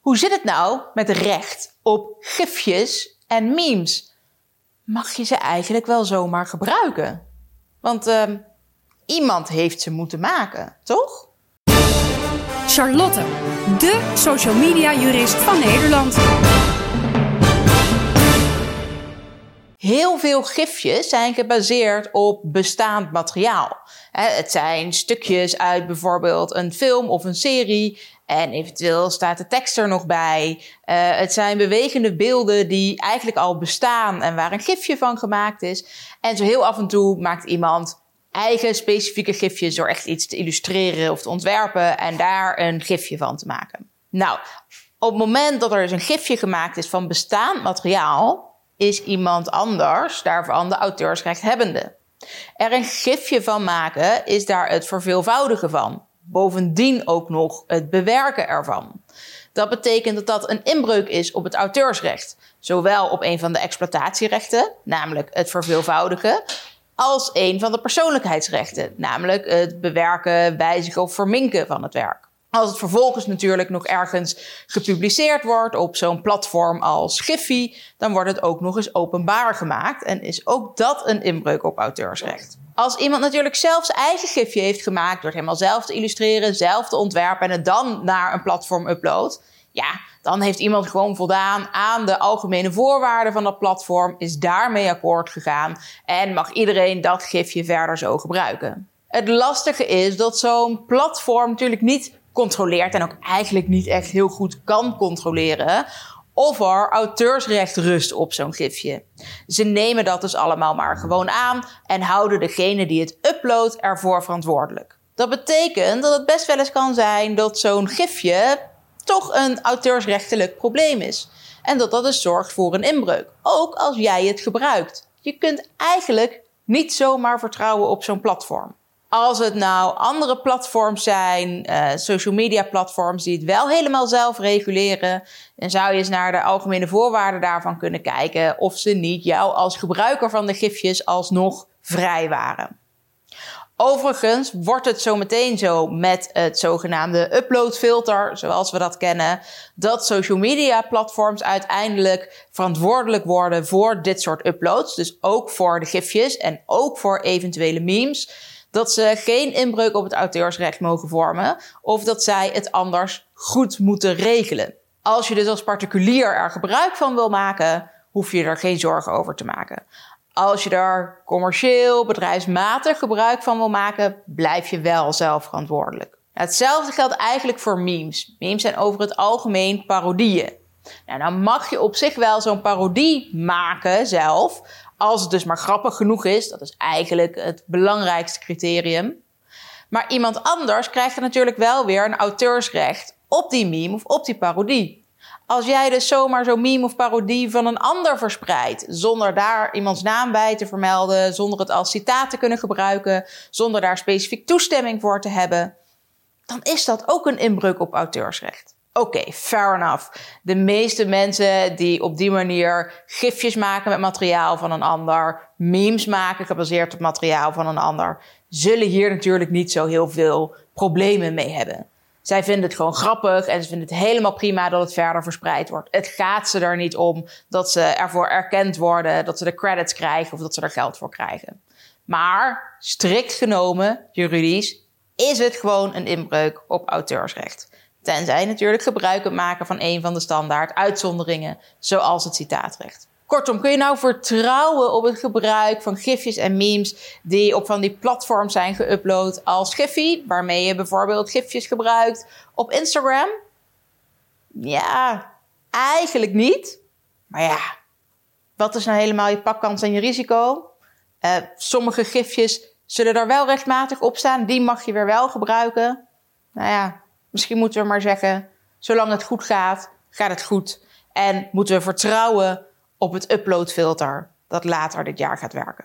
Hoe zit het nou met recht op gifjes en memes? Mag je ze eigenlijk wel zomaar gebruiken? Want uh, iemand heeft ze moeten maken, toch? Charlotte, de social media jurist van Nederland. Heel veel gifjes zijn gebaseerd op bestaand materiaal. Het zijn stukjes uit bijvoorbeeld een film of een serie. En eventueel staat de tekst er nog bij. Uh, het zijn bewegende beelden die eigenlijk al bestaan en waar een gifje van gemaakt is. En zo heel af en toe maakt iemand eigen specifieke gifjes door echt iets te illustreren of te ontwerpen en daar een gifje van te maken. Nou, op het moment dat er dus een gifje gemaakt is van bestaand materiaal, is iemand anders daarvan de auteursrechthebbende. Er een gifje van maken is daar het verveelvoudigen van. Bovendien ook nog het bewerken ervan. Dat betekent dat dat een inbreuk is op het auteursrecht. Zowel op een van de exploitatierechten, namelijk het verveelvoudigen, als een van de persoonlijkheidsrechten, namelijk het bewerken, wijzigen of verminken van het werk. Als het vervolgens natuurlijk nog ergens gepubliceerd wordt op zo'n platform als Giphy, dan wordt het ook nog eens openbaar gemaakt en is ook dat een inbreuk op auteursrecht. Als iemand natuurlijk zelf zijn eigen gifje heeft gemaakt door het helemaal zelf te illustreren, zelf te ontwerpen en het dan naar een platform uploadt, ja, dan heeft iemand gewoon voldaan aan de algemene voorwaarden van dat platform, is daarmee akkoord gegaan en mag iedereen dat gifje verder zo gebruiken. Het lastige is dat zo'n platform natuurlijk niet controleert en ook eigenlijk niet echt heel goed kan controleren of er auteursrecht rust op zo'n gifje. Ze nemen dat dus allemaal maar gewoon aan en houden degene die het uploadt ervoor verantwoordelijk. Dat betekent dat het best wel eens kan zijn dat zo'n gifje toch een auteursrechtelijk probleem is. En dat dat dus zorgt voor een inbreuk. Ook als jij het gebruikt. Je kunt eigenlijk niet zomaar vertrouwen op zo'n platform. Als het nou andere platforms zijn, uh, social media platforms die het wel helemaal zelf reguleren, dan zou je eens naar de algemene voorwaarden daarvan kunnen kijken of ze niet jou als gebruiker van de gifjes alsnog vrij waren. Overigens wordt het zo meteen zo met het zogenaamde uploadfilter, zoals we dat kennen, dat social media platforms uiteindelijk verantwoordelijk worden voor dit soort uploads. Dus ook voor de gifjes en ook voor eventuele memes dat ze geen inbreuk op het auteursrecht mogen vormen of dat zij het anders goed moeten regelen. Als je dus als particulier er gebruik van wil maken, hoef je er geen zorgen over te maken. Als je er commercieel, bedrijfsmatig gebruik van wil maken, blijf je wel zelf verantwoordelijk. Hetzelfde geldt eigenlijk voor memes. Memes zijn over het algemeen parodieën. Nou, dan mag je op zich wel zo'n parodie maken zelf, als het dus maar grappig genoeg is, dat is eigenlijk het belangrijkste criterium. Maar iemand anders krijgt er natuurlijk wel weer een auteursrecht op die meme of op die parodie. Als jij dus zomaar zo'n meme of parodie van een ander verspreidt, zonder daar iemands naam bij te vermelden, zonder het als citaat te kunnen gebruiken, zonder daar specifiek toestemming voor te hebben, dan is dat ook een inbreuk op auteursrecht. Oké, fair enough. De meeste mensen die op die manier gifjes maken met materiaal van een ander, memes maken gebaseerd op materiaal van een ander, zullen hier natuurlijk niet zo heel veel problemen mee hebben. Zij vinden het gewoon grappig en ze vinden het helemaal prima dat het verder verspreid wordt. Het gaat ze er niet om dat ze ervoor erkend worden, dat ze de credits krijgen of dat ze er geld voor krijgen. Maar strikt genomen, juridisch, is het gewoon een inbreuk op auteursrecht. Tenzij natuurlijk gebruik maken van een van de standaard uitzonderingen, zoals het citaatrecht. Kortom, kun je nou vertrouwen op het gebruik van gifjes en memes die op van die platforms zijn geüpload als Giphy, waarmee je bijvoorbeeld gifjes gebruikt op Instagram? Ja, eigenlijk niet. Maar ja, wat is nou helemaal je pakkans en je risico? Uh, sommige gifjes zullen er wel rechtmatig op staan, die mag je weer wel gebruiken. Nou ja, Misschien moeten we maar zeggen: zolang het goed gaat, gaat het goed. En moeten we vertrouwen op het uploadfilter dat later dit jaar gaat werken.